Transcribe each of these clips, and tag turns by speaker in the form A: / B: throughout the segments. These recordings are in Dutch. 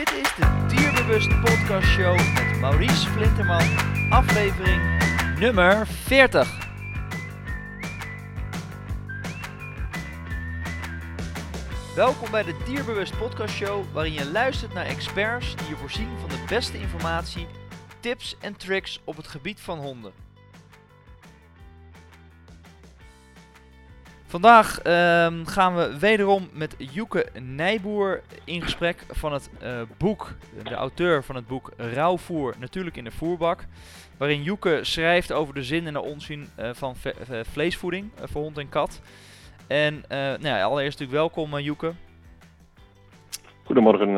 A: Dit is de Dierbewust Podcast Show met Maurice Flinterman, aflevering nummer 40. Welkom bij de Dierbewust Podcast Show, waarin je luistert naar experts die je voorzien van de beste informatie, tips en tricks op het gebied van honden. Vandaag ehm, gaan we wederom met Joeke Nijboer in gesprek van het eh, boek, de auteur van het boek Rauwvoer, natuurlijk in de voerbak. Waarin Joeke schrijft over de zin en de onzin eh, van eh, vleesvoeding voor hond en kat. En nou ja, allereerst natuurlijk welkom Joeke.
B: Goedemorgen,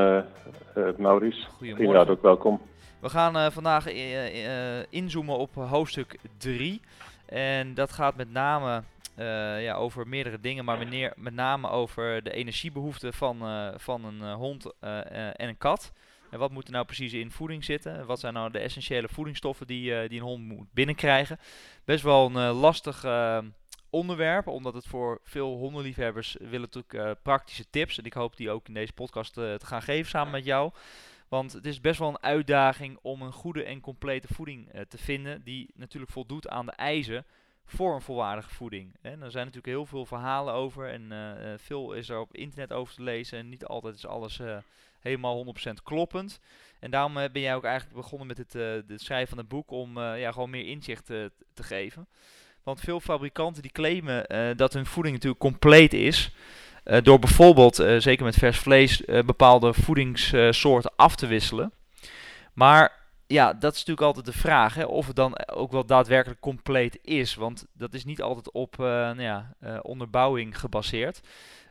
B: Maurice.
A: Goedemorgen.
B: Inderdaad ook welkom.
A: We gaan vandaag inzoomen op hoofdstuk 3. En dat gaat met name ja, over meerdere dingen, maar meneer, met name over de energiebehoeften van, van een hond en een kat. En wat moet er nou precies in voeding zitten? Wat zijn nou de essentiële voedingsstoffen die, die een hond moet binnenkrijgen? Best wel een lastig onderwerp, omdat het voor veel hondenliefhebbers willen natuurlijk praktische tips. En ik hoop die ook in deze podcast te gaan geven samen met jou. Want het is best wel een uitdaging om een goede en complete voeding te vinden, die natuurlijk voldoet aan de eisen voor een volwaardige voeding. En er zijn natuurlijk heel veel verhalen over en veel is er op internet over te lezen. En niet altijd is alles helemaal 100% kloppend. En daarom ben jij ook eigenlijk begonnen met het, het schrijven van het boek om ja, gewoon meer inzicht te geven. Want veel fabrikanten die claimen dat hun voeding natuurlijk compleet is. Door bijvoorbeeld, zeker met vers vlees, bepaalde voedingssoorten af te wisselen. Maar ja, dat is natuurlijk altijd de vraag hè, of het dan ook wel daadwerkelijk compleet is. Want dat is niet altijd op nou ja, onderbouwing gebaseerd.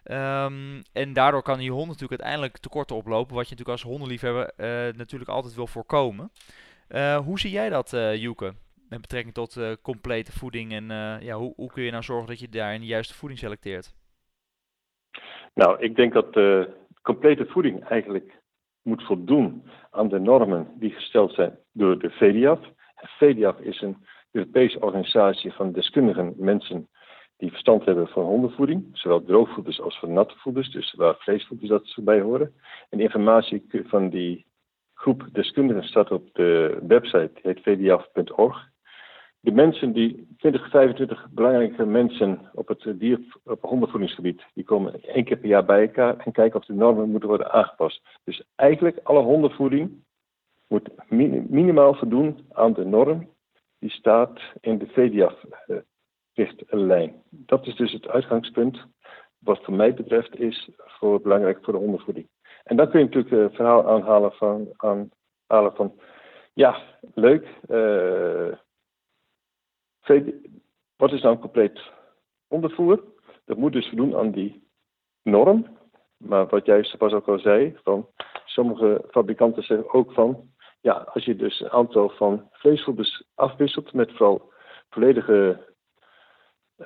A: Um, en daardoor kan je hond natuurlijk uiteindelijk tekorten oplopen. Wat je natuurlijk als hondenliefhebber natuurlijk altijd wil voorkomen. hoe zie jij dat, Joeke? met betrekking tot complete voeding en ja, hoe, hoe, kun je nou zorgen dat je daarin de juiste voeding selecteert?
B: Nou, ik denk dat complete voeding eigenlijk moet voldoen aan de normen die gesteld zijn door de VDIAF. VDIAF is een Europese organisatie van deskundigen mensen die verstand hebben van hondenvoeding, zowel droogvoeders als van natte voeders, dus waar vleesvoeders dat bij horen. En de informatie van die groep deskundigen staat op de website, heet vdiaf.org de mensen die 20, 25 belangrijke mensen op het dier, op het hondenvoedingsgebied, die komen één keer per jaar bij elkaar en kijken of de normen moeten worden aangepast. Dus eigenlijk alle hondenvoeding moet minimaal voldoen aan de norm die staat in de VDIAF-richtlijn. Dat is dus het uitgangspunt wat voor mij betreft is voor belangrijk voor de hondenvoeding. En dan kun je natuurlijk het verhaal aanhalen van, aanhalen van ja, leuk. Uh, wat is nou compleet ondervoer? Dat moet dus voldoen aan die norm. Maar wat jij pas ook al zei, van sommige fabrikanten zeggen ook van, ja, als je dus een aantal van vleesvoeders afwisselt met vooral volledige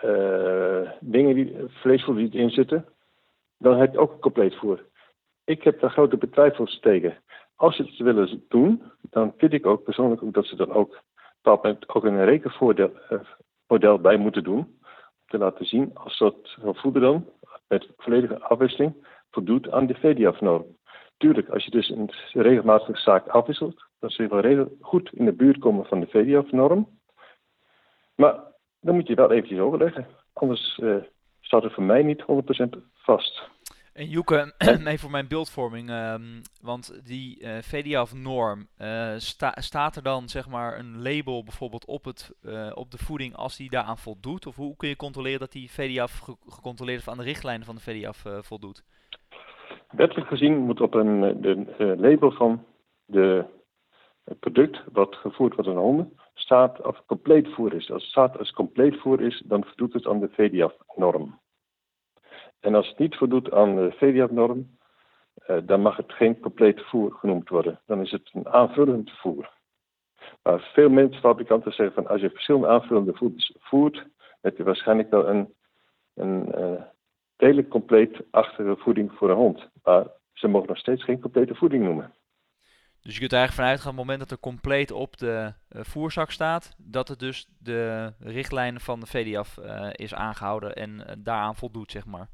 B: uh, dingen die vleesvoeders die erin zitten, dan heb je ook compleet voer. Ik heb daar grote betwijfels tegen. Als ze het willen doen, dan vind ik ook persoonlijk ook dat ze dan ook bepaald ook een rekenmodel uh, bij moeten doen. Om te laten zien als dat voeder dan met volledige afwisseling voldoet aan de VDIAF-norm. Tuurlijk, als je dus een regelmatige zaak afwisselt, dan zul je wel goed in de buurt komen van de VDIAF-norm. Maar dan moet je wel eventjes overleggen. Anders uh, staat het voor mij niet 100% vast.
A: En Joeke, even voor mijn beeldvorming, um, want die uh, VDIAF-norm, uh, sta, staat er dan zeg maar een label bijvoorbeeld op, het, uh, op de voeding als die daaraan voldoet? Of hoe kun je controleren dat die VDIAF ge gecontroleerd of aan de richtlijnen van de VDIAF voldoet?
B: Wettelijk gezien moet op een de, label van de, het product wat gevoerd wordt aan honden, staat of compleet voer is. Als het staat als compleet voer is, dan voldoet het aan de VDIAF-norm. En als het niet voldoet aan de VDIAF-norm, uh, dan mag het geen compleet voer genoemd worden. Dan is het een aanvullend voer. Maar veel mensen, fabrikanten zeggen van als je verschillende aanvullende voeders voert, heb je waarschijnlijk wel een, een uh, redelijk compleet achtige voeding voor een hond. Maar ze mogen nog steeds geen complete voeding noemen.
A: Dus je kunt er eigenlijk vanuit gaan op het moment dat er compleet op de uh, voerzak staat, dat het dus de richtlijnen van de VDIAF uh, is aangehouden en daaraan voldoet, zeg maar.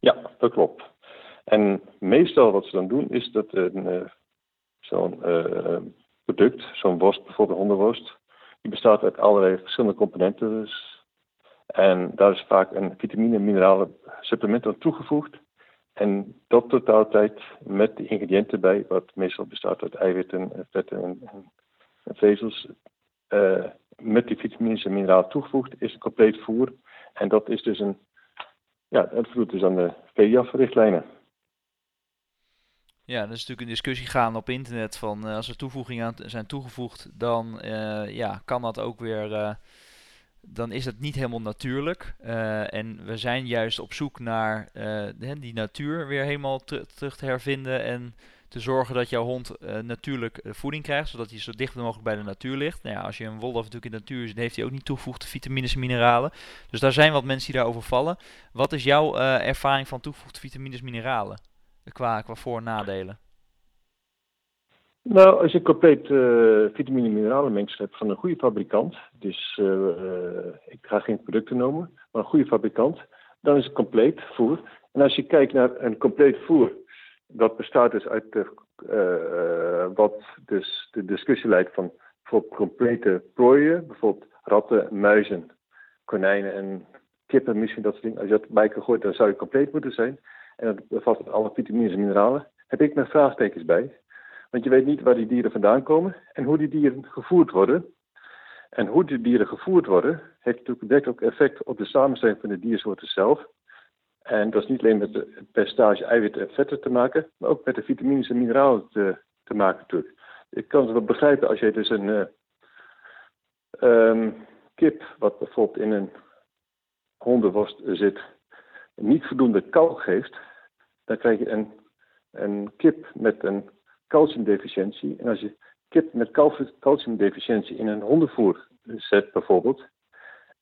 B: Ja, dat klopt. En meestal wat ze dan doen is dat een, zo'n product, zo'n worst, bijvoorbeeld hondenworst, die bestaat uit allerlei verschillende componenten. Dus. En daar is vaak een vitamine en mineralen supplement aan toegevoegd. En dat totaaltijd met de ingrediënten bij, wat meestal bestaat uit eiwitten, vetten en, en vezels, uh, met die vitamines en mineralen toegevoegd, is een compleet voer. En dat is dus een, ja, dat voldoet dus aan de VDAF-richtlijnen.
A: Ja, er is natuurlijk een discussie gaande op internet van uh, als er toevoegingen aan zijn toegevoegd, dan uh, ja, kan dat ook weer, uh, dan is het niet helemaal natuurlijk. en we zijn juist op zoek naar die natuur weer helemaal terug te hervinden en te zorgen dat jouw hond natuurlijk voeding krijgt, zodat hij zo dicht mogelijk bij de natuur ligt. Nou ja, als je een wolf natuurlijk in de natuur zit, heeft hij ook niet toegevoegde vitamines en mineralen. Dus daar zijn wat mensen die daarover vallen. Wat is jouw ervaring van toegevoegde vitamines en mineralen? qua, qua voor- en nadelen?
B: Nou, als je compleet uh, vitamine- en mineralenmengsel hebt van een goede fabrikant, dus ik ga geen producten noemen, maar een goede fabrikant, dan is het compleet voer. En als je kijkt naar een compleet voer, dat bestaat dus uit de, uh, wat dus de discussie leidt van voor complete prooien, bijvoorbeeld ratten, muizen, konijnen en kippen, misschien dat soort dingen. Als je dat bij kan gooien, dan zou je compleet moeten zijn en dat bevat alle vitamines en mineralen, heb ik met vraagtekens bij. Want je weet niet waar die dieren vandaan komen en hoe die dieren gevoerd worden. En hoe die dieren gevoerd worden, heeft natuurlijk direct ook effect op de samenstelling van de diersoorten zelf. En dat is niet alleen met het percentage eiwitten en vetten te maken, maar ook met de vitamines en mineralen te, te maken natuurlijk. Ik kan het wel begrijpen als je dus een uh, um, kip, wat bijvoorbeeld in een hondenworst zit, niet voldoende kalk geeft, dan krijg je een, een kip met een calciumdeficiëntie. En als je kip met calciumdeficiëntie in een hondenvoer zet bijvoorbeeld,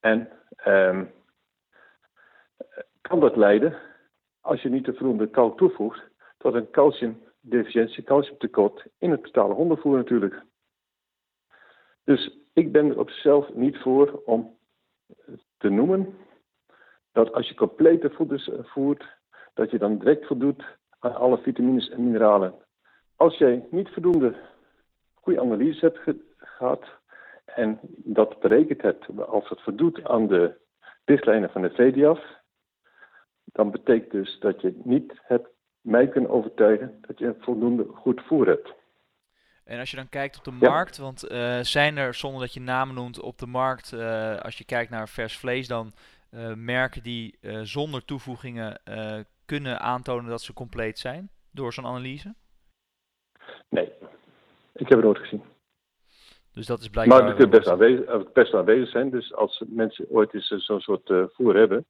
B: en um, kan dat leiden, als je niet de voldoende kalk toevoegt, tot een calciumdeficiëntie, calciumtekort in het totale hondenvoer natuurlijk. Dus ik ben er op zichzelf niet voor om te noemen dat als je complete voeders voert, dat je dan direct voldoet aan alle vitamines en mineralen. Als jij niet voldoende goede analyse hebt gehad en dat berekend hebt, als het voldoet aan de richtlijnen van de VDAF, dan betekent dus dat je niet hebt mij kunnen overtuigen dat je voldoende goed voer hebt.
A: En als je dan kijkt op de markt, want uh, zijn er, zonder dat je namen noemt, op de markt, uh, als je kijkt naar vers vlees, dan uh, merken die zonder toevoegingen kunnen aantonen dat ze compleet zijn door zo'n analyse?
B: Nee, ik heb het nooit gezien.
A: Dus dat is blijkbaar.
B: Maar het kan best aanwezig, best aanwezig zijn. Dus als mensen ooit eens zo'n soort voer hebben,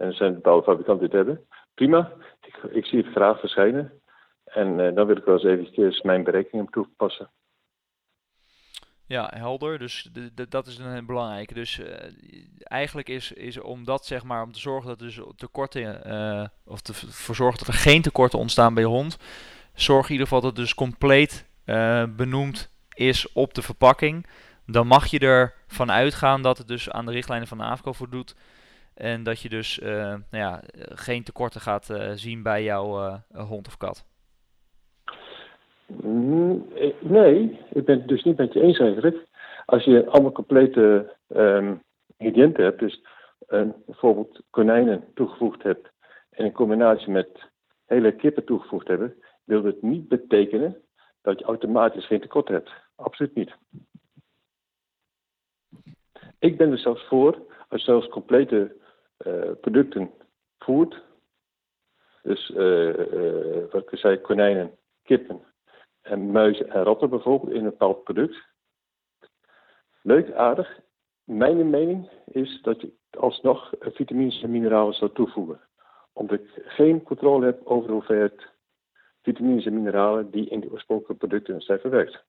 B: en zijn bepaalde fabrikanten die het hebben, prima. Ik, ik zie het graag verschijnen. En uh, dan wil ik wel eens eventjes mijn berekeningen toepassen.
A: Ja, helder. Dus dat is een belangrijke. Dus uh, eigenlijk is, is om dat zeg maar, om te zorgen dat er dus tekorten, uh, of ervoor zorgen dat er geen tekorten ontstaan bij hond, zorg in ieder geval dat het dus compleet benoemd is op de verpakking. Dan mag je ervan uitgaan dat het dus aan de richtlijnen van de AFCO voldoet. En dat je dus nou ja, geen tekorten gaat zien bij jouw hond of kat.
B: Mm, nee, ik ben het dus niet met je eens eigenlijk. Als je allemaal complete um, ingrediënten hebt, dus uh, bijvoorbeeld konijnen toegevoegd hebt en in combinatie met hele kippen toegevoegd hebben, wil het niet betekenen dat je automatisch geen tekort hebt. Absoluut niet. Ik ben er zelfs voor, als zelfs complete producten voert, dus uh, wat ik zei, konijnen, kippen, en muizen en ratten bijvoorbeeld in een bepaald product. Leuk, aardig. Mijn mening is dat je alsnog vitamines en mineralen zou toevoegen. Omdat ik geen controle heb over de vitamines en mineralen die in de oorspronkelijke producten zijn verwerkt.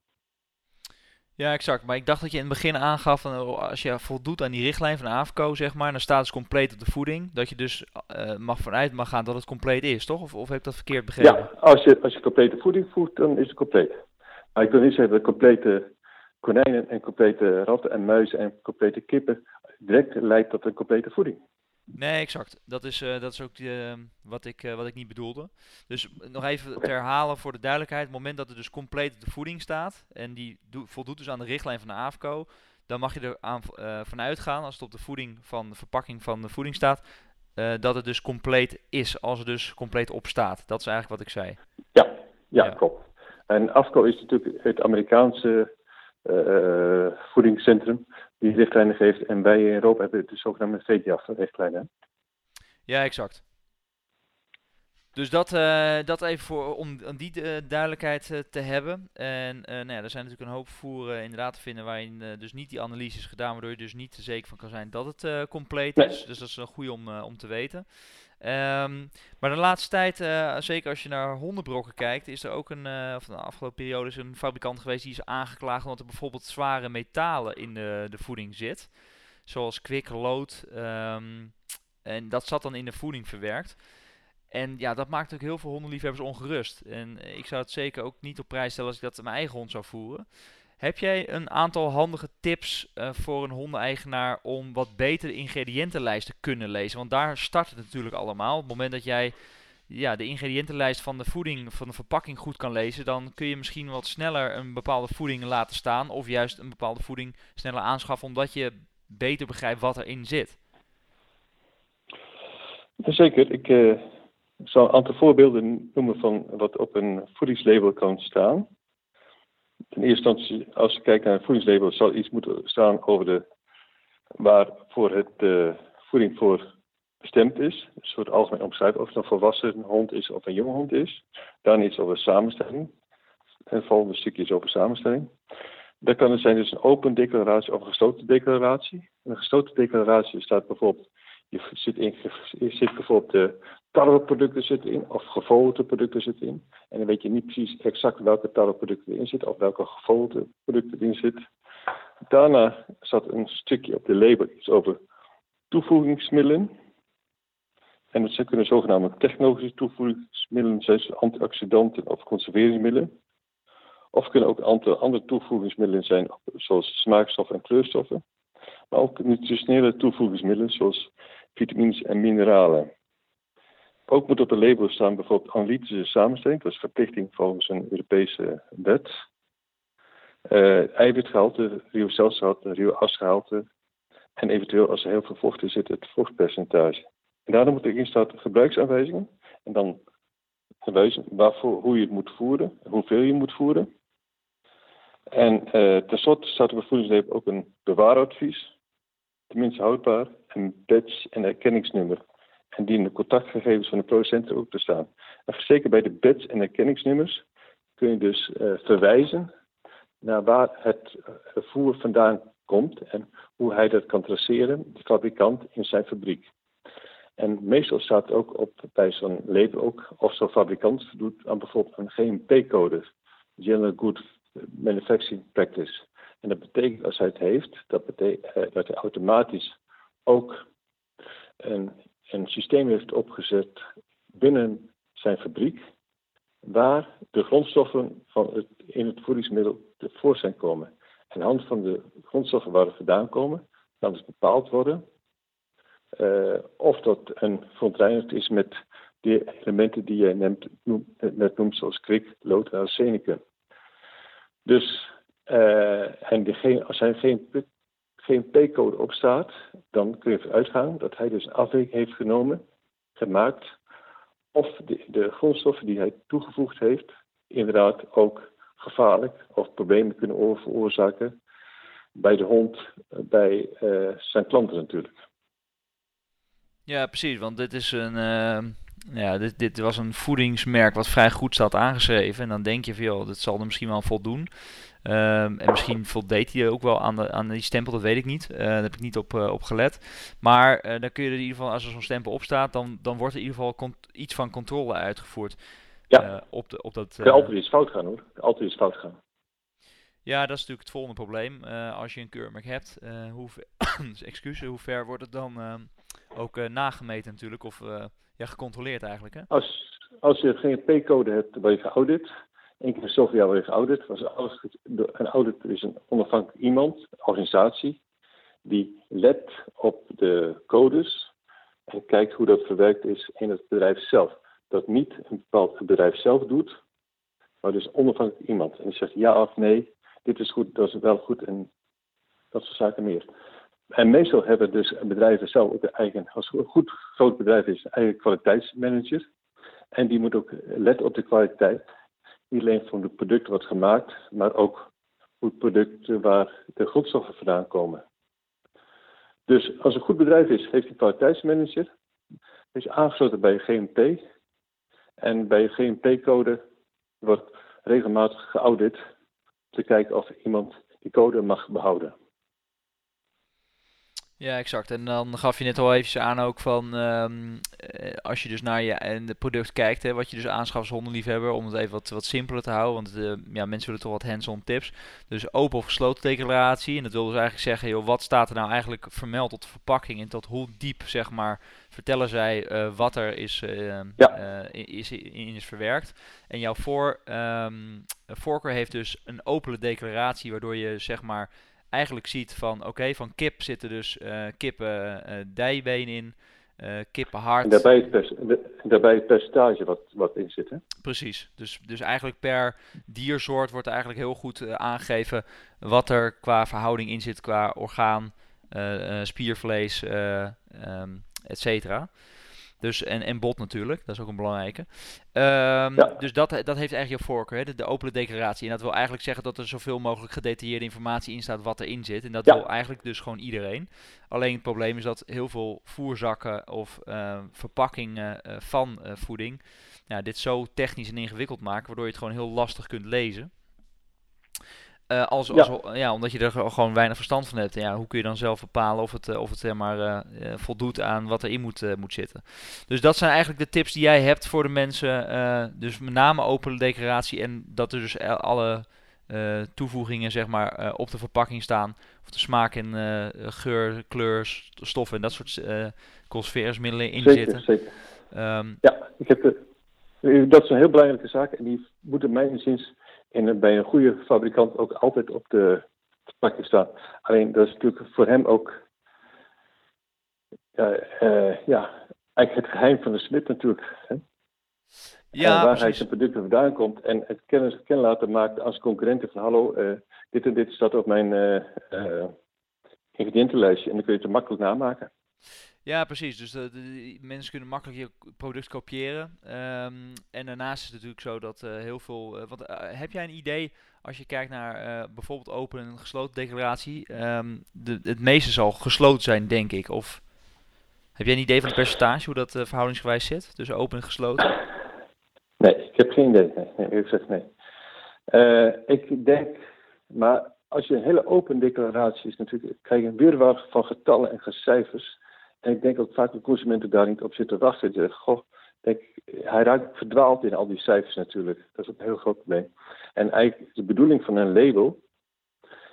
A: Ja, exact. Maar ik dacht dat je in het begin aangaf, van, oh, als je voldoet aan die richtlijn van AFCO, zeg maar, dan staat het compleet op de voeding, dat je dus uh, mag vanuit mag gaan dat het compleet is, toch? Of, of heb ik dat verkeerd begrepen?
B: Ja, als je, als je complete voeding voert, dan is het compleet. Maar ik wil niet zeggen dat complete konijnen en complete ratten en muizen en complete kippen direct leidt tot een complete voeding.
A: Nee, exact. Dat is, uh, dat is ook uh, wat, ik, uh, wat ik niet bedoelde. Dus nog even te herhalen voor de duidelijkheid. Het moment dat er dus compleet op de voeding staat en die voldoet dus aan de richtlijn van de AFCO, dan mag je er aan, vanuit gaan, als het op de voeding van de verpakking van de voeding staat, dat het dus compleet is, als het dus compleet op staat. Dat is eigenlijk wat ik zei.
B: Ja, ja, ja. klopt. En AFCO is natuurlijk het Amerikaanse voedingscentrum die richtlijnen geeft. En wij in Europa hebben de zogenaamde VDAF-richtlijnen.
A: Ja, exact. Dus dat, uh, dat even voor, om, om die uh, duidelijkheid uh, te hebben. En nou ja, er zijn natuurlijk een hoop voeren inderdaad te vinden waarin dus niet die analyse is gedaan, waardoor je dus niet zeker van kan zijn dat het compleet is. Dus dat is een goede om, om te weten. Um, maar de laatste tijd, zeker als je naar hondenbrokken kijkt, is er ook een, of de afgelopen periode is een fabrikant geweest die is aangeklaagd omdat er bijvoorbeeld zware metalen in de, de voeding zit. Zoals kwik, lood. Um, en dat zat dan in de voeding verwerkt. En ja, dat maakt ook heel veel hondenliefhebbers ongerust. En eh, ik zou het zeker ook niet op prijs stellen als ik dat mijn eigen hond zou voeren. Heb jij een aantal handige tips uh, voor een hondeneigenaar om wat beter de ingrediëntenlijst te kunnen lezen? Want daar start het natuurlijk allemaal. Op het moment dat jij ja, de ingrediëntenlijst van de voeding, van de verpakking goed kan lezen, dan kun je misschien wat sneller een bepaalde voeding laten staan. Of juist een bepaalde voeding sneller aanschaffen, omdat je beter begrijpt wat erin zit.
B: Zeker. Ik uh, zal een aantal voorbeelden noemen van wat op een voedingslabel kan staan. Ten eerste instantie, als je kijkt naar een voedingslabel, zal iets moeten staan over de, waarvoor het uh, voeding voor bestemd is. Een soort algemeen omschrijven of het een volwassen hond is of een jonge hond is. Dan iets over samenstelling. Het volgende stukje is over samenstelling. Dat kan het zijn dus een open declaratie of een gesloten declaratie. Een gesloten declaratie staat bijvoorbeeld je zit, in, je zit bijvoorbeeld de tarweproducten zitten in, of gevogelte producten zitten in. En dan weet je niet precies exact welke tarweproducten erin zitten, of welke gevogelte producten erin zitten. Daarna zat een stukje op de label iets over toevoegingsmiddelen. En dat kunnen zogenaamde technologische toevoegingsmiddelen zijn, zoals antioxidanten of conserveringsmiddelen. Of kunnen ook aantal andere toevoegingsmiddelen zijn, zoals smaakstoffen en kleurstoffen. Maar ook nutritionele toevoegingsmiddelen, zoals vitamines en mineralen. Ook moet op de label staan bijvoorbeeld analytische samenstelling, dat is verplichting volgens een Europese wet. Uh, eiwitgehalte, riocelgehalte, rioasgehalte en eventueel als er heel veel vocht in zit, het vochtpercentage. En daarna moet erin staan gebruiksaanwijzingen en dan verwijzen waarvoor, hoe je het moet voeren, hoeveel je moet voeren. En uh, tenslotte staat op het voedingslabel ook een bewaaradvies tenminste houdbaar, een badge en erkenningsnummer. En dienen de contactgegevens van de producenten ook te staan. En zeker bij de badge en erkenningsnummers kun je dus uh, verwijzen naar waar het uh, voer vandaan komt en hoe hij dat kan traceren, de fabrikant in zijn fabriek. En meestal staat ook op bij zo'n label ook of zo'n fabrikant doet aan bijvoorbeeld een GMP-code, General Good Manufacturing Practice. En dat betekent als hij het heeft, dat, betekent, eh, dat hij automatisch ook een, een systeem heeft opgezet binnen zijn fabriek, waar de grondstoffen van het, in het voedingsmiddel tevoorschijn komen. En hand van de grondstoffen waar het vandaan komen, kan dus bepaald worden uh, of dat een verontreinigd is met de elementen die jij net noemt, zoals kwik, lood en arsenicum. Dus uh, en als er geen, geen P-code op staat, dan kun je ervan uitgaan dat hij dus een afweging heeft genomen, gemaakt, of de, de grondstoffen die hij toegevoegd heeft, inderdaad ook gevaarlijk of problemen kunnen veroorzaken bij de hond, bij uh, zijn klanten natuurlijk.
A: Ja, precies, want dit is een. Uh, ja, dit, dit was een voedingsmerk wat vrij goed staat aangeschreven. En dan denk je van joh, dat zal er misschien wel voldoen. Um, en misschien voldeed hij ook wel aan, de, aan die stempel, dat weet ik niet. Uh, daar heb ik niet op, uh, op gelet. Maar uh, dan kun je er in ieder geval, als er zo'n stempel op staat, dan, dan wordt er in ieder geval iets van controle uitgevoerd.
B: Ja, op, de, op dat, kan altijd iets fout gaan hoor. Altijd iets fout gaan.
A: Ja, dat is natuurlijk het volgende probleem. als je een keurmerk hebt, hoe, excuus, hoe ver wordt het dan ehm, ook nagemeten natuurlijk, of ja, gecontroleerd eigenlijk? Hè?
B: Als, als je geen P-code hebt, dan ben je geaudit. Eén keer zoveel jaar wordt geaudit. Was alles, een audit is een onafhankelijk iemand, een organisatie, die let op de codes en kijkt hoe dat verwerkt is in het bedrijf zelf. Dat niet een bepaald bedrijf zelf doet, maar dus onafhankelijk iemand. En die zegt ja of nee, dit is goed, dat is wel goed en dat soort zaken meer. En meestal hebben dus bedrijven zelf ook een eigen, als een goed groot bedrijf is, een eigen kwaliteitsmanager. En die moet ook letten op de kwaliteit. Niet alleen van het product wat gemaakt, maar ook hoe het product waar de grondstoffen vandaan komen. Dus als een goed bedrijf is, heeft een kwaliteitsmanager. Is aangesloten bij GMP. En bij GMP-code wordt regelmatig geaudit. Om te kijken of iemand die code mag behouden.
A: Ja, exact. En dan gaf je net al even aan ook van um, als je dus naar je en de product kijkt, hè, wat je dus aanschaft als hondenliefhebber, om het even wat, wat simpeler te houden, want uh, ja, mensen willen toch wat hands-on tips. Dus open of gesloten declaratie. En dat wil dus eigenlijk zeggen, joh, wat staat er nou eigenlijk vermeld tot de verpakking en tot hoe diep, zeg maar, vertellen zij uh, wat er is, ja. is, in is verwerkt. En jouw voor, um, voorkeur heeft dus een opene declaratie, waardoor je zeg maar eigenlijk ziet van oké, van kip zitten dus uh, kippen uh, dijbeen in, uh, kippenhart.
B: En daarbij het, daarbij het percentage wat, wat in zit. Hè?
A: Precies. Dus, dus eigenlijk per diersoort wordt eigenlijk heel goed aangegeven wat er qua verhouding in zit qua orgaan, spiervlees, um, et cetera. Dus, en, en bot natuurlijk, dat is ook een belangrijke. Um, ja. Dus dat, dat heeft eigenlijk je voorkeur, hè? De, de, opene declaratie. En dat wil eigenlijk zeggen dat er zoveel mogelijk gedetailleerde informatie in staat wat erin zit. En dat ja. wil eigenlijk dus gewoon iedereen. Alleen het probleem is dat heel veel voerzakken of uh, verpakkingen uh, van uh, voeding ja, dit zo technisch en ingewikkeld maken, waardoor je het gewoon heel lastig kunt lezen. Uh, als, als, ja. omdat je er gewoon weinig verstand van hebt. En ja, hoe kun je dan zelf bepalen of het, uh, of het zeg maar, uh, voldoet aan wat erin moet, moet zitten. Dus dat zijn eigenlijk de tips die jij hebt voor de mensen. dus met name open declaratie en dat er dus alle toevoegingen zeg maar, op de verpakking staan. Of de smaak en geur, kleur, stoffen en dat soort conserveringsmiddelen in
B: zeker,
A: zitten.
B: Zeker. Um, ja, ik heb dat is een heel belangrijke zaak. En die moeten mijn inziens en bij een goede fabrikant ook altijd op de verpakking staan. Alleen dat is natuurlijk voor hem ook ja, uh, ja eigenlijk het geheim van de smid natuurlijk. Hè?
A: Ja,
B: waar
A: precies.
B: hij zijn producten vandaan komt en het kennis ken laten maakt als concurrenten van hallo, uh, dit en dit staat op mijn uh, ingrediëntenlijstje en dan kun je het makkelijk namaken.
A: Ja, precies. Dus de, de, mensen kunnen makkelijk je product kopiëren. Um, en daarnaast is het natuurlijk zo dat uh, heel veel. Uh, heb jij een idee als je kijkt naar bijvoorbeeld open en gesloten declaratie? Um, de, het meeste zal gesloten zijn, denk ik. Of heb jij een idee van het percentage hoe dat verhoudingsgewijs zit tussen open en gesloten?
B: Nee, ik heb geen idee. Nee, ik zeg nee. ik denk, maar als je een hele open declaratie is, natuurlijk krijg je een weerwaar van getallen en cijfers. En ik denk ook vaak de consumenten daar niet op zitten wachten. Die zeggen, goh, denk, hij raakt verdwaald in al die cijfers natuurlijk. Dat is een heel groot probleem. En eigenlijk de bedoeling van een label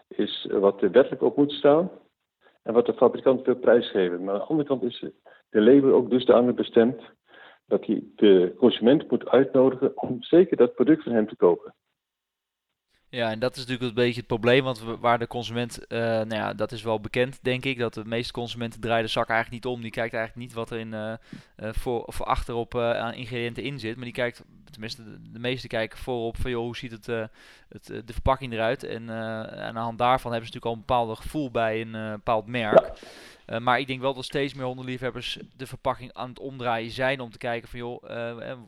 B: is wat er wettelijk op moet staan en wat de fabrikant wil prijsgeven. Maar aan de andere kant is de label ook dusdanig bestemd dat hij de consument moet uitnodigen om zeker dat product van hem te kopen.
A: Ja, en dat is natuurlijk een beetje het probleem, want waar de consument, uh, nou ja, dat is wel bekend, denk ik, dat de meeste consumenten draaien de zak eigenlijk niet om. Die kijkt eigenlijk niet wat er in, uh, voor, voor achterop aan ingrediënten in zit, maar die kijkt, tenminste de, meeste kijken voorop van, joh, hoe ziet het, het de verpakking eruit? En aan de hand daarvan hebben ze natuurlijk al een bepaald gevoel bij een bepaald merk. Maar ik denk wel dat steeds meer hondenliefhebbers de verpakking aan het omdraaien zijn om te kijken van joh,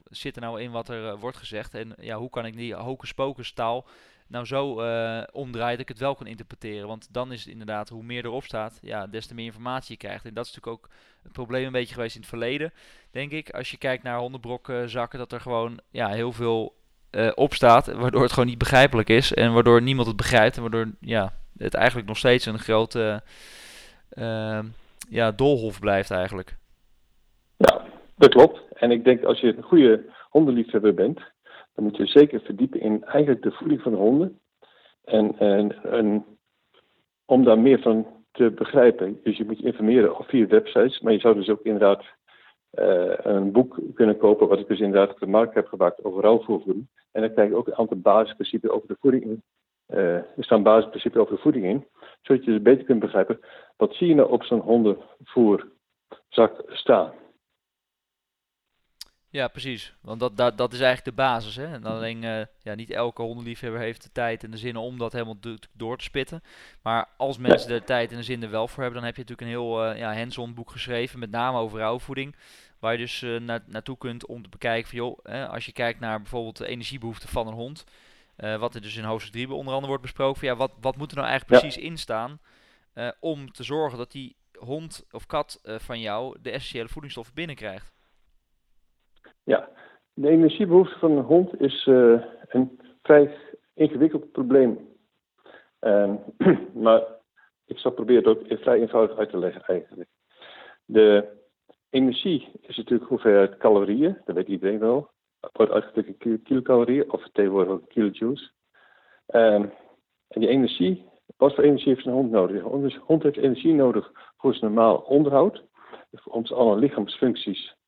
A: zit er nou in wat er wordt gezegd en ja, hoe kan ik die hocus pocus taal nou zo uh, omdraait dat ik het wel kan interpreteren. Want dan is het inderdaad, hoe meer erop staat, ja, des te meer informatie je krijgt. En dat is natuurlijk ook het probleem een beetje geweest in het verleden, denk ik. Als je kijkt naar hondenbrokzakken, dat er gewoon ja, heel veel uh, op staat, waardoor het gewoon niet begrijpelijk is. En waardoor niemand het begrijpt. En waardoor ja, het eigenlijk nog steeds een grote uh, ja, doolhof blijft eigenlijk.
B: Ja, dat klopt. En ik denk als je een goede hondenliefhebber bent, dan moet je zeker verdiepen in eigenlijk de voeding van de honden. En, en, om daar meer van te begrijpen. Dus je moet je informeren vier websites. Maar je zou dus ook inderdaad uh, een boek kunnen kopen, wat ik dus inderdaad op de markt heb gemaakt over rouwvoervoeding. En dan krijg je ook een aantal basisprincipes over de voeding in. Uh, er staan basisprincipes over de voeding in, zodat je dus beter kunt begrijpen. Wat zie je nou op zo'n hondenvoer zak staan.
A: Ja, precies. Want dat, dat, dat is eigenlijk de basis. Hè? En alleen, uh, ja, niet elke hondenliefhebber heeft de tijd en de zin om dat helemaal door te spitten. Maar als mensen de tijd en de zin er wel voor hebben, dan heb je natuurlijk een heel uh, ja, hands-on boek geschreven, met name over rouwvoeding. Waar je dus uh, na naartoe kunt om te bekijken van, joh, als je kijkt naar bijvoorbeeld de energiebehoeften van een hond. wat er dus in hoofdstuk 3 onder andere wordt besproken. Van, ja, wat, wat moet er nou eigenlijk precies in staan om te zorgen dat die hond of kat van jou de essentiële voedingsstoffen binnenkrijgt?
B: Ja, de energiebehoefte van een hond is uh, een vrij ingewikkeld probleem. Uh, maar ik zal proberen het ook vrij eenvoudig uit te leggen eigenlijk. De energie is natuurlijk hoeveelheid calorieën, dat weet iedereen wel. Wordt uitgedrukt in kilocalorieën of tegenwoordig ook kilojoules. Uh, en die energie, wat voor energie heeft een hond nodig? Een hond heeft energie nodig voor zijn normaal onderhoud, om zijn alle lichaamsfuncties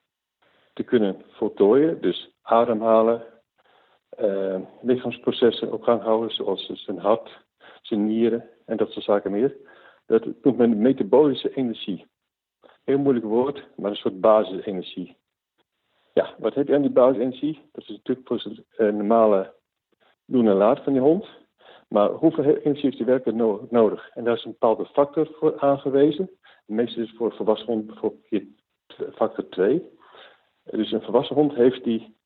B: te kunnen voltooien. Dus ademhalen, uh, lichaamsprocessen op gang houden, zoals zijn hart, zijn nieren en dat soort zaken meer. Dat noemt men metabolische energie. Heel moeilijk woord, maar een soort basisenergie. Ja, wat heb je aan die basisenergie? Dat is natuurlijk voor zijn uh, normale doen en laten van die hond. Maar hoeveel energie heeft werkelijk no nodig? En daar is een bepaalde factor voor aangewezen. Meestal is voor volwassen hond bijvoorbeeld factor 2. Dus een volwassen hond heeft die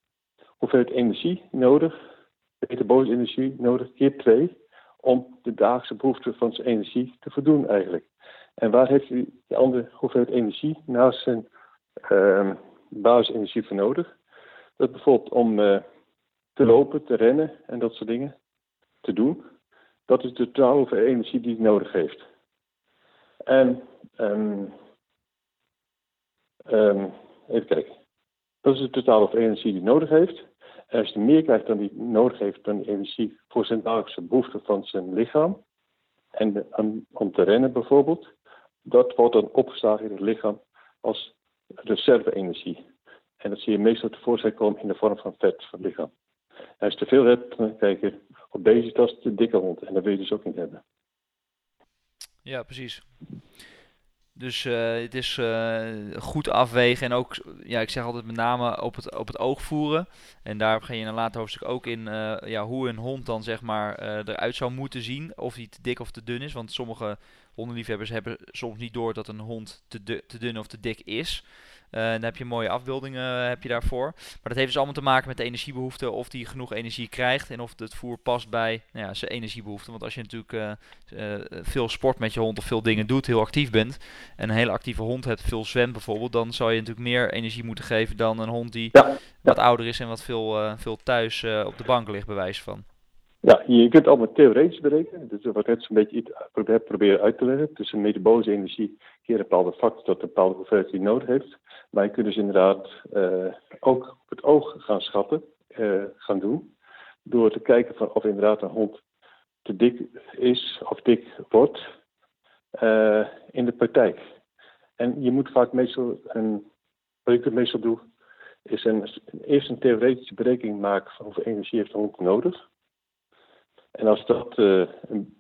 B: hoeveelheid energie nodig, metabolische energie nodig, keer twee, om de dagelijkse behoeften van zijn energie te voldoen eigenlijk. En waar heeft hij die andere hoeveelheid energie naast zijn uh, basisenergie voor nodig? Dat bijvoorbeeld om uh, te lopen, te rennen en dat soort dingen te doen. Dat is de totale hoeveelheid energie die hij nodig heeft. En um, even kijken. Dat is de totale energie die nodig heeft. En als hij meer krijgt dan hij nodig heeft dan die energie voor zijn dagelijkse behoeften van zijn lichaam, en om, te rennen bijvoorbeeld, dat wordt dan opgeslagen in het lichaam als reserve-energie. En dat zie je meestal tevoorschijn komen in de vorm van vet van het lichaam. En als je te veel hebt, dan kijk je op deze tas de dikke hond. En dat wil je dus ook niet hebben.
A: Ja, precies. Dus uh, het is uh, goed afwegen en ook, ja, ik zeg altijd met name op het, op het oog voeren. En daar ga je in een later hoofdstuk ook in uh, ja, hoe een hond dan zeg maar eruit zou moeten zien. Of hij te dik of te dun is. Want sommige hondenliefhebbers hebben soms niet door dat een hond te, te dun of te dik is. Uh, dan heb je mooie afbeeldingen eh, heb je daarvoor. Maar dat heeft dus allemaal te maken met de energiebehoeften. Of die genoeg energie krijgt en of het voer past bij nou ja, zijn energiebehoeften. Want als je natuurlijk uh, veel sport met je hond of veel dingen doet, heel actief bent. En een hele actieve hond hebt, veel zwemt bijvoorbeeld. Dan zou je natuurlijk meer energie moeten geven dan een hond die wat ouder is en wat veel, veel thuis op de bank ligt, bij wijze van.
B: Ja, je kunt het allemaal theoretisch berekenen. Dus wat ik net zo'n beetje heb proberen uit te leggen. Tussen metabolische energie keer een bepaalde factor tot een bepaalde hoeveelheid die nodig heeft. Je kunt dus inderdaad uh, ook op het oog gaan schatten, uh, gaan doen. Door te kijken of inderdaad een hond te dik is of dik wordt uh, in de praktijk. En je moet vaak meestal, een, wat ik het meestal doe, is een, eerst een theoretische berekening maken van hoeveel energie heeft een hond nodig. En als ik dat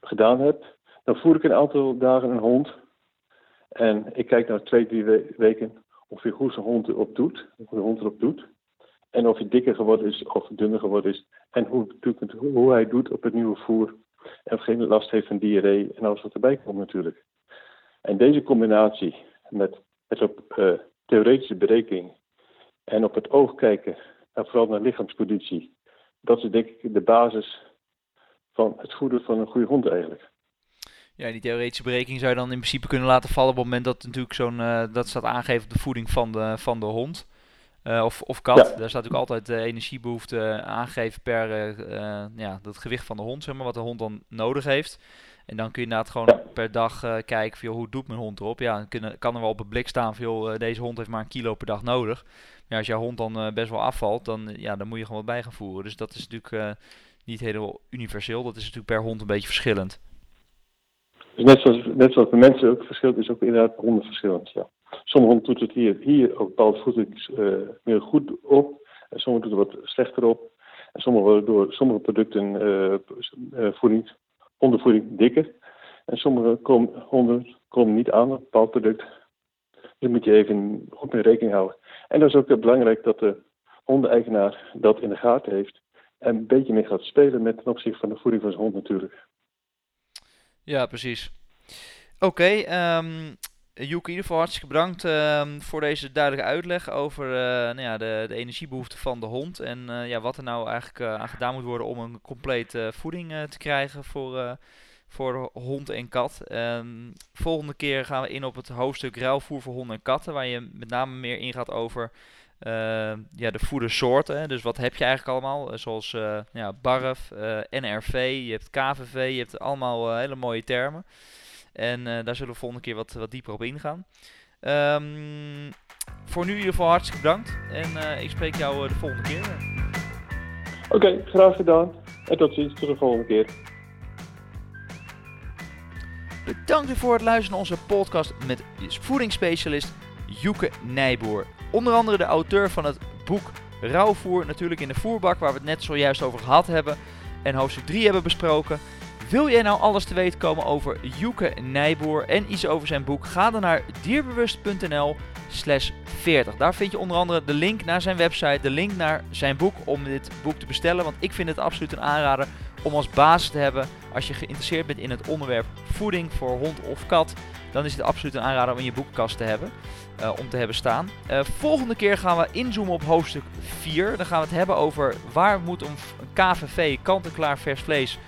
B: gedaan heb, dan voer ik een aantal dagen een hond. En ik kijk na twee, drie weken of je hoe zijn hond erop doet, hoe de hond erop doet. En of hij dikker geworden is of dunner geworden is. En hoe, hoe hij doet op het nieuwe voer. En of geen last heeft van diarree en alles wat erbij komt natuurlijk. En deze combinatie met, met op uh, theoretische berekening en op het oog kijken en vooral naar lichaamsconditie. Dat is denk ik de basis van het goede van een goede hond eigenlijk.
A: Ja, die theoretische berekening zou je dan in principe kunnen laten vallen op het moment dat natuurlijk zo'n uh, dat staat aangegeven op de voeding van de, van de hond. Uh, of, of kat. Daar staat natuurlijk altijd de energiebehoefte aangegeven per uh, ja, dat gewicht van de hond, zeg maar, wat de hond dan nodig heeft. En dan kun je inderdaad gewoon per dag kijken van, hoe doet mijn hond erop. Ja, dan kunnen, kan er wel op het blik staan van, deze hond heeft maar een kilo per dag nodig. Maar als jouw hond dan best wel afvalt, dan, ja, dan moet je gewoon wat bij gaan voeren. Dus dat is natuurlijk niet helemaal universeel. Dat is natuurlijk per hond een beetje verschillend.
B: Dus net zoals, net zoals de mensen ook verschilt, is ook inderdaad honden verschillend. Ja. Sommige honden doet het hier, hier ook bepaalde voeding uh, meer goed op. En sommige doet het wat slechter op. En sommige door sommige producten uh, voeding, hondenvoeding dikker. En sommige honden komen niet aan een bepaald product. daar moet je even goed mee rekening houden. En dat is ook belangrijk dat de hondeneigenaar dat in de gaten heeft. En een beetje mee gaat spelen met ten opzichte van de voeding van zijn hond natuurlijk.
A: Ja, precies. Oké, okay, ehm, Joek, in ieder geval hartstikke bedankt ehm, voor deze duidelijke uitleg over uh, nou ja, de, de energiebehoeften van de hond. En uh, ja, wat er nou eigenlijk uh, aan gedaan moet worden om een compleet voeding te krijgen voor, voor hond en kat. Um, volgende keer gaan we in op het hoofdstuk ruilvoer voor honden en katten, waar je met name meer ingaat over ja, de voedersoorten. Dus wat heb je eigenlijk allemaal? zoals ja, BARF, NRV, je hebt KVV, je hebt allemaal hele mooie termen. En eh, daar zullen we volgende keer wat, wat dieper op ingaan. Um, voor nu in ieder geval hartstikke bedankt. En ik spreek jou de volgende keer.
B: Oké, okay, graag gedaan. En tot ziens, tot de volgende keer.
A: Bedankt voor het luisteren naar onze podcast met voedingsspecialist Joeke Nijboer. Onder andere de auteur van het boek Rauwvoer, natuurlijk in de voerbak, waar we het net zojuist over gehad hebben. En hoofdstuk 3 hebben besproken. Wil jij nou alles te weten komen over Joeke Nijboer en iets over zijn boek? Ga dan naar dierbewust.nl slash 40. Daar vind je onder andere de link naar zijn website, de link naar zijn boek om dit boek te bestellen. Want ik vind het absoluut een aanrader om als basis te hebben als je geïnteresseerd bent in het onderwerp voeding voor hond of kat. Dan is het absoluut een aanrader om in je boekkast te hebben. Uh, om te hebben staan. Uh, volgende keer gaan we inzoomen op hoofdstuk 4. Dan gaan we het hebben over waar moet een, KVV, kant-en-klaar vers vlees,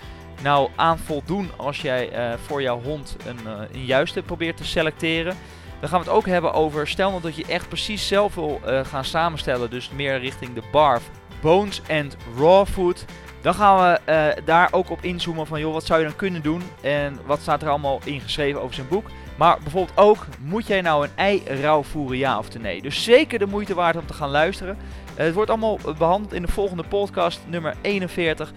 A: nou aan voldoen als jij uh, voor jouw hond een, een juiste probeert te selecteren. Dan gaan we het ook hebben over, stel nou dat je echt precies zelf wil gaan samenstellen, dus meer richting de barf, bones and raw food. Dan gaan we daar ook op inzoomen van, joh, wat zou je dan kunnen doen en wat staat er allemaal ingeschreven over zijn boek. Maar bijvoorbeeld ook, moet jij nou een ei rauw voeren, ja of nee? Dus zeker de moeite waard om te gaan luisteren. het wordt allemaal behandeld in de volgende podcast, nummer 41.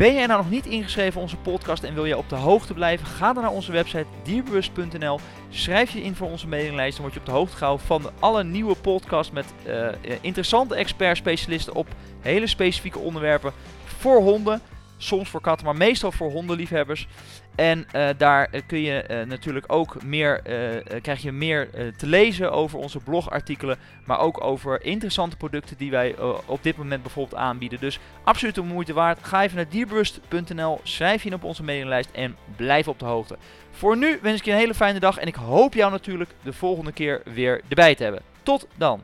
A: Ben jij nou nog niet ingeschreven op onze podcast en wil je op de hoogte blijven? Ga dan naar onze website dierbewust.nl. Schrijf je in voor onze mailinglijst. Dan word je op de hoogte gehouden van alle nieuwe podcasts met uh, interessante expert-specialisten op hele specifieke onderwerpen voor honden. Soms voor katten, maar meestal voor hondenliefhebbers. En uh, daar kun je uh, natuurlijk ook meer, krijg je meer te lezen over onze blogartikelen. Maar ook over interessante producten die wij op dit moment bijvoorbeeld aanbieden. Dus absoluut de moeite waard. Ga even naar dierbewust.nl, schrijf je in op onze mailinglijst en blijf op de hoogte. Voor nu wens ik je een hele fijne dag en ik hoop jou natuurlijk de volgende keer weer erbij te hebben. Tot dan!